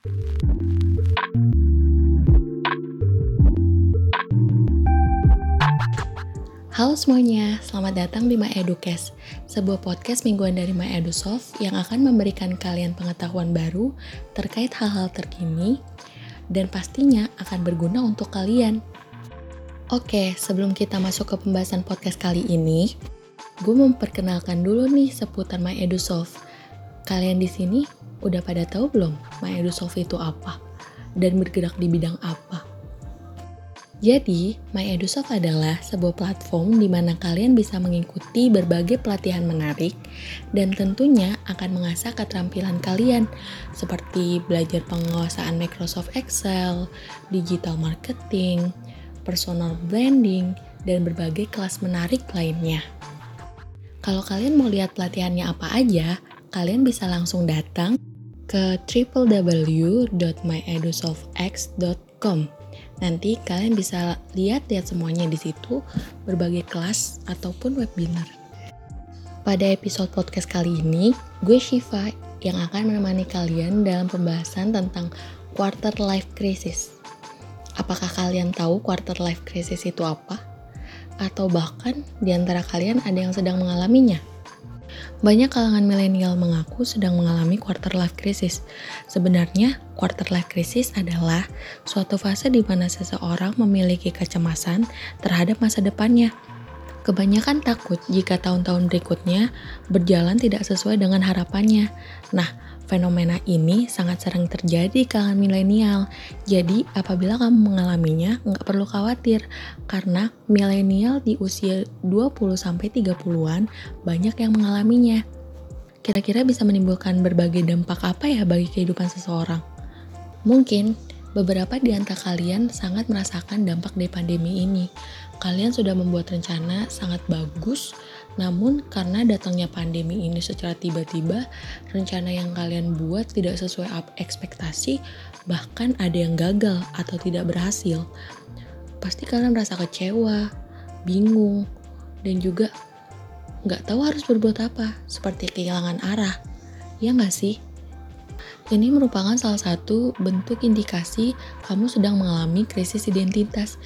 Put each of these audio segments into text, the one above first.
Halo semuanya, selamat datang di My Educast, sebuah podcast mingguan dari My EduSoft yang akan memberikan kalian pengetahuan baru terkait hal-hal terkini dan pastinya akan berguna untuk kalian. Oke, sebelum kita masuk ke pembahasan podcast kali ini, gue memperkenalkan dulu nih seputar My EduSoft. Kalian di sini udah pada tahu belum My EduSoft itu apa dan bergerak di bidang apa? Jadi, My EduSoft adalah sebuah platform di mana kalian bisa mengikuti berbagai pelatihan menarik dan tentunya akan mengasah keterampilan kalian seperti belajar penguasaan Microsoft Excel, digital marketing, personal branding, dan berbagai kelas menarik lainnya. Kalau kalian mau lihat pelatihannya apa aja, kalian bisa langsung datang ke www.myedusoftx.com Nanti kalian bisa lihat-lihat semuanya di situ, berbagai kelas ataupun webinar. Pada episode podcast kali ini, gue Shiva yang akan menemani kalian dalam pembahasan tentang quarter life crisis. Apakah kalian tahu quarter life crisis itu apa? Atau bahkan di antara kalian ada yang sedang mengalaminya? Banyak kalangan milenial mengaku sedang mengalami quarter life crisis. Sebenarnya, quarter life crisis adalah suatu fase di mana seseorang memiliki kecemasan terhadap masa depannya. Kebanyakan takut jika tahun-tahun berikutnya berjalan tidak sesuai dengan harapannya. Nah, Fenomena ini sangat sering terjadi di kalangan milenial. Jadi, apabila kamu mengalaminya, nggak perlu khawatir karena milenial di usia 20-30-an banyak yang mengalaminya. Kira-kira bisa menimbulkan berbagai dampak apa ya bagi kehidupan seseorang? Mungkin beberapa di antara kalian sangat merasakan dampak dari pandemi ini. Kalian sudah membuat rencana sangat bagus namun karena datangnya pandemi ini secara tiba-tiba, rencana yang kalian buat tidak sesuai ekspektasi, bahkan ada yang gagal atau tidak berhasil. Pasti kalian merasa kecewa, bingung, dan juga nggak tahu harus berbuat apa, seperti kehilangan arah. Ya nggak sih? Ini merupakan salah satu bentuk indikasi kamu sedang mengalami krisis identitas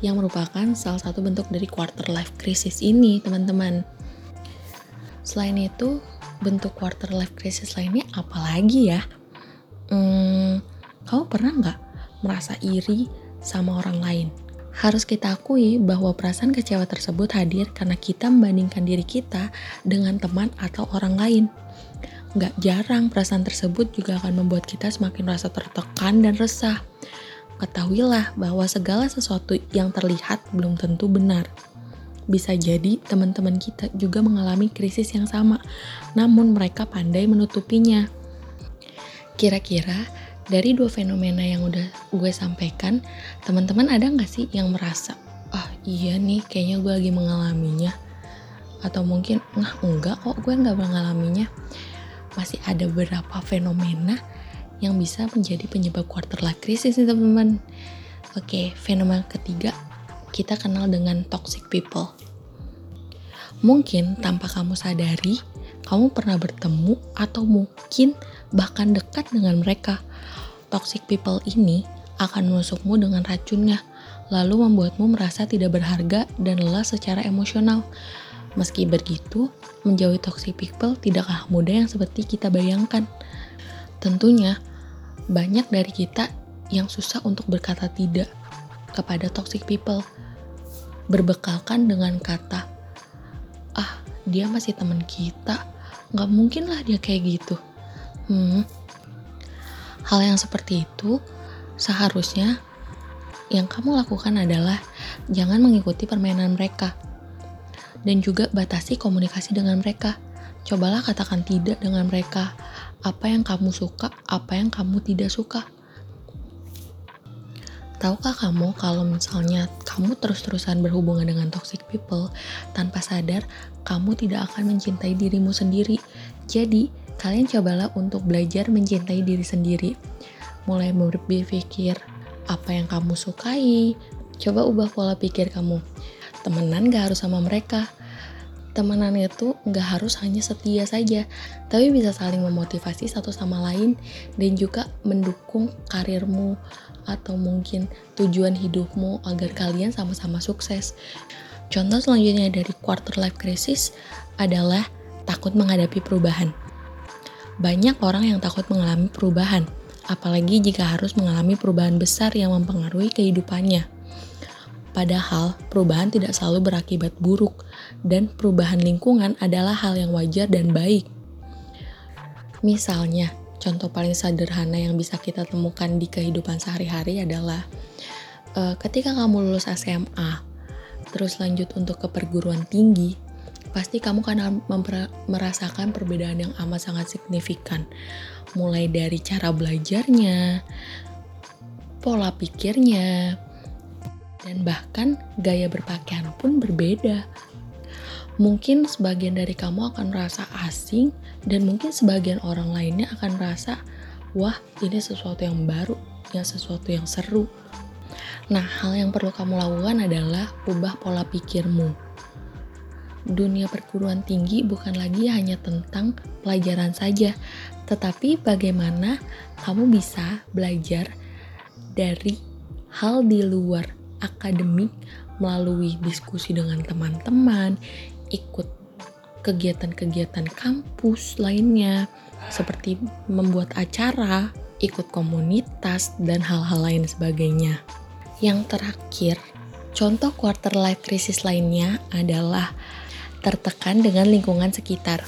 yang merupakan salah satu bentuk dari quarter life crisis ini, teman-teman. Selain itu, bentuk quarter life crisis lainnya apalagi ya? Hmm, kamu pernah nggak merasa iri sama orang lain? Harus kita akui bahwa perasaan kecewa tersebut hadir karena kita membandingkan diri kita dengan teman atau orang lain. Gak jarang perasaan tersebut juga akan membuat kita semakin merasa tertekan dan resah. Ketahuilah bahwa segala sesuatu yang terlihat belum tentu benar. Bisa jadi teman-teman kita juga mengalami krisis yang sama, namun mereka pandai menutupinya. Kira-kira dari dua fenomena yang udah gue sampaikan, teman-teman ada nggak sih yang merasa, ah iya nih kayaknya gue lagi mengalaminya? Atau mungkin, nah enggak kok gue nggak mengalaminya masih ada beberapa fenomena yang bisa menjadi penyebab quarter life crisis nih teman-teman. Oke, fenomena ketiga kita kenal dengan toxic people. Mungkin tanpa kamu sadari, kamu pernah bertemu atau mungkin bahkan dekat dengan mereka. Toxic people ini akan menusukmu dengan racunnya, lalu membuatmu merasa tidak berharga dan lelah secara emosional. Meski begitu, menjauhi toxic people tidaklah mudah yang seperti kita bayangkan. Tentunya, banyak dari kita yang susah untuk berkata tidak kepada toxic people. Berbekalkan dengan kata, ah dia masih teman kita, nggak mungkin lah dia kayak gitu. Hmm, hal yang seperti itu seharusnya yang kamu lakukan adalah jangan mengikuti permainan mereka dan juga batasi komunikasi dengan mereka. Cobalah katakan tidak dengan mereka. Apa yang kamu suka, apa yang kamu tidak suka. Tahukah kamu kalau misalnya kamu terus-terusan berhubungan dengan toxic people, tanpa sadar kamu tidak akan mencintai dirimu sendiri. Jadi, kalian cobalah untuk belajar mencintai diri sendiri. Mulai berpikir apa yang kamu sukai, coba ubah pola pikir kamu temenan gak harus sama mereka. Pertemanan itu nggak harus hanya setia saja, tapi bisa saling memotivasi satu sama lain dan juga mendukung karirmu atau mungkin tujuan hidupmu agar kalian sama-sama sukses. Contoh selanjutnya dari quarter life crisis adalah takut menghadapi perubahan. Banyak orang yang takut mengalami perubahan, apalagi jika harus mengalami perubahan besar yang mempengaruhi kehidupannya. Padahal, perubahan tidak selalu berakibat buruk, dan perubahan lingkungan adalah hal yang wajar dan baik. Misalnya, contoh paling sederhana yang bisa kita temukan di kehidupan sehari-hari adalah uh, ketika kamu lulus SMA, terus lanjut untuk ke perguruan tinggi, pasti kamu akan merasakan perbedaan yang amat sangat signifikan. Mulai dari cara belajarnya, pola pikirnya, dan bahkan gaya berpakaian pun berbeda. Mungkin sebagian dari kamu akan merasa asing dan mungkin sebagian orang lainnya akan merasa, wah ini sesuatu yang baru, ya sesuatu yang seru. Nah, hal yang perlu kamu lakukan adalah ubah pola pikirmu. Dunia perguruan tinggi bukan lagi hanya tentang pelajaran saja, tetapi bagaimana kamu bisa belajar dari hal di luar akademik melalui diskusi dengan teman-teman, ikut kegiatan-kegiatan kampus lainnya seperti membuat acara, ikut komunitas, dan hal-hal lain sebagainya. Yang terakhir, contoh quarter life crisis lainnya adalah tertekan dengan lingkungan sekitar.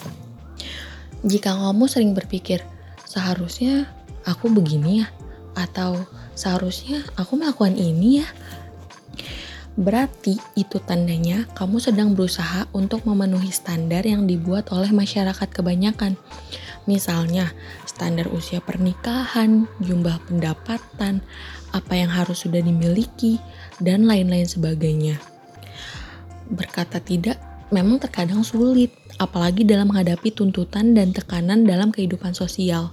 Jika kamu sering berpikir, seharusnya aku begini ya, atau seharusnya aku melakukan ini ya, Berarti itu tandanya kamu sedang berusaha untuk memenuhi standar yang dibuat oleh masyarakat kebanyakan. Misalnya, standar usia pernikahan, jumlah pendapatan, apa yang harus sudah dimiliki, dan lain-lain sebagainya. Berkata tidak memang terkadang sulit, apalagi dalam menghadapi tuntutan dan tekanan dalam kehidupan sosial.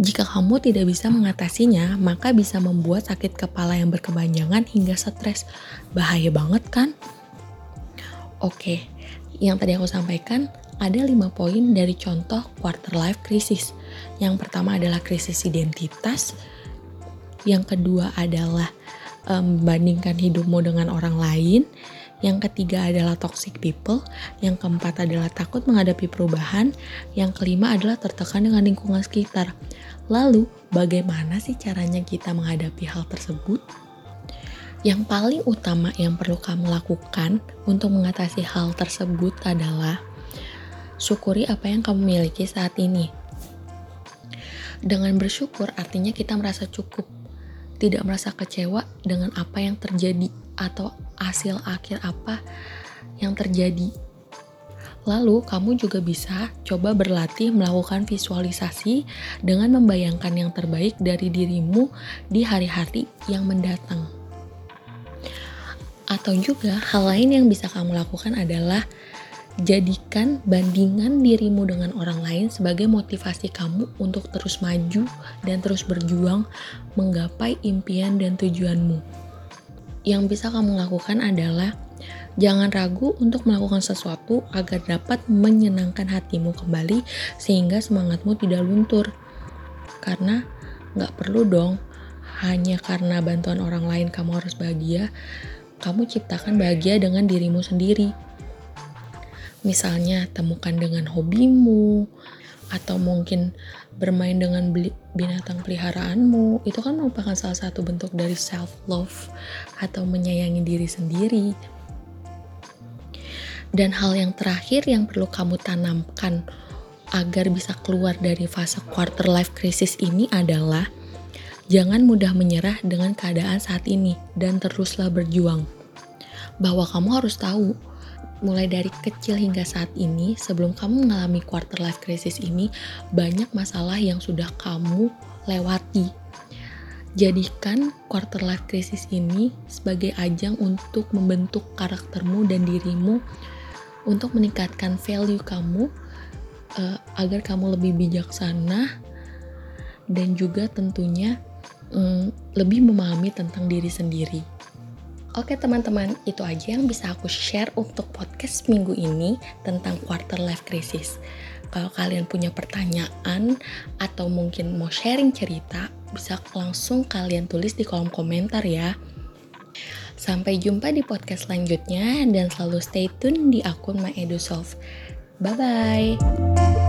Jika kamu tidak bisa mengatasinya, maka bisa membuat sakit kepala yang berkepanjangan hingga stres. Bahaya banget kan? Oke, yang tadi aku sampaikan ada lima poin dari contoh quarter life crisis. Yang pertama adalah krisis identitas. Yang kedua adalah membandingkan um, hidupmu dengan orang lain. Yang ketiga adalah toxic people, yang keempat adalah takut menghadapi perubahan, yang kelima adalah tertekan dengan lingkungan sekitar. Lalu, bagaimana sih caranya kita menghadapi hal tersebut? Yang paling utama yang perlu kamu lakukan untuk mengatasi hal tersebut adalah syukuri apa yang kamu miliki saat ini. Dengan bersyukur artinya kita merasa cukup, tidak merasa kecewa dengan apa yang terjadi atau hasil akhir apa yang terjadi. Lalu, kamu juga bisa coba berlatih melakukan visualisasi dengan membayangkan yang terbaik dari dirimu di hari-hari yang mendatang. Atau juga, hal lain yang bisa kamu lakukan adalah jadikan bandingan dirimu dengan orang lain sebagai motivasi kamu untuk terus maju dan terus berjuang menggapai impian dan tujuanmu yang bisa kamu lakukan adalah jangan ragu untuk melakukan sesuatu agar dapat menyenangkan hatimu kembali sehingga semangatmu tidak luntur. Karena nggak perlu dong hanya karena bantuan orang lain kamu harus bahagia, kamu ciptakan bahagia dengan dirimu sendiri. Misalnya temukan dengan hobimu, atau mungkin bermain dengan binatang peliharaanmu. Itu kan merupakan salah satu bentuk dari self love atau menyayangi diri sendiri. Dan hal yang terakhir yang perlu kamu tanamkan agar bisa keluar dari fase quarter life crisis ini adalah jangan mudah menyerah dengan keadaan saat ini dan teruslah berjuang. Bahwa kamu harus tahu mulai dari kecil hingga saat ini, sebelum kamu mengalami quarter life crisis ini, banyak masalah yang sudah kamu lewati. Jadikan quarter life crisis ini sebagai ajang untuk membentuk karaktermu dan dirimu untuk meningkatkan value kamu uh, agar kamu lebih bijaksana dan juga tentunya um, lebih memahami tentang diri sendiri. Oke teman-teman, itu aja yang bisa aku share untuk podcast minggu ini tentang quarter life crisis. Kalau kalian punya pertanyaan atau mungkin mau sharing cerita, bisa langsung kalian tulis di kolom komentar ya. Sampai jumpa di podcast selanjutnya dan selalu stay tune di akun My Bye bye.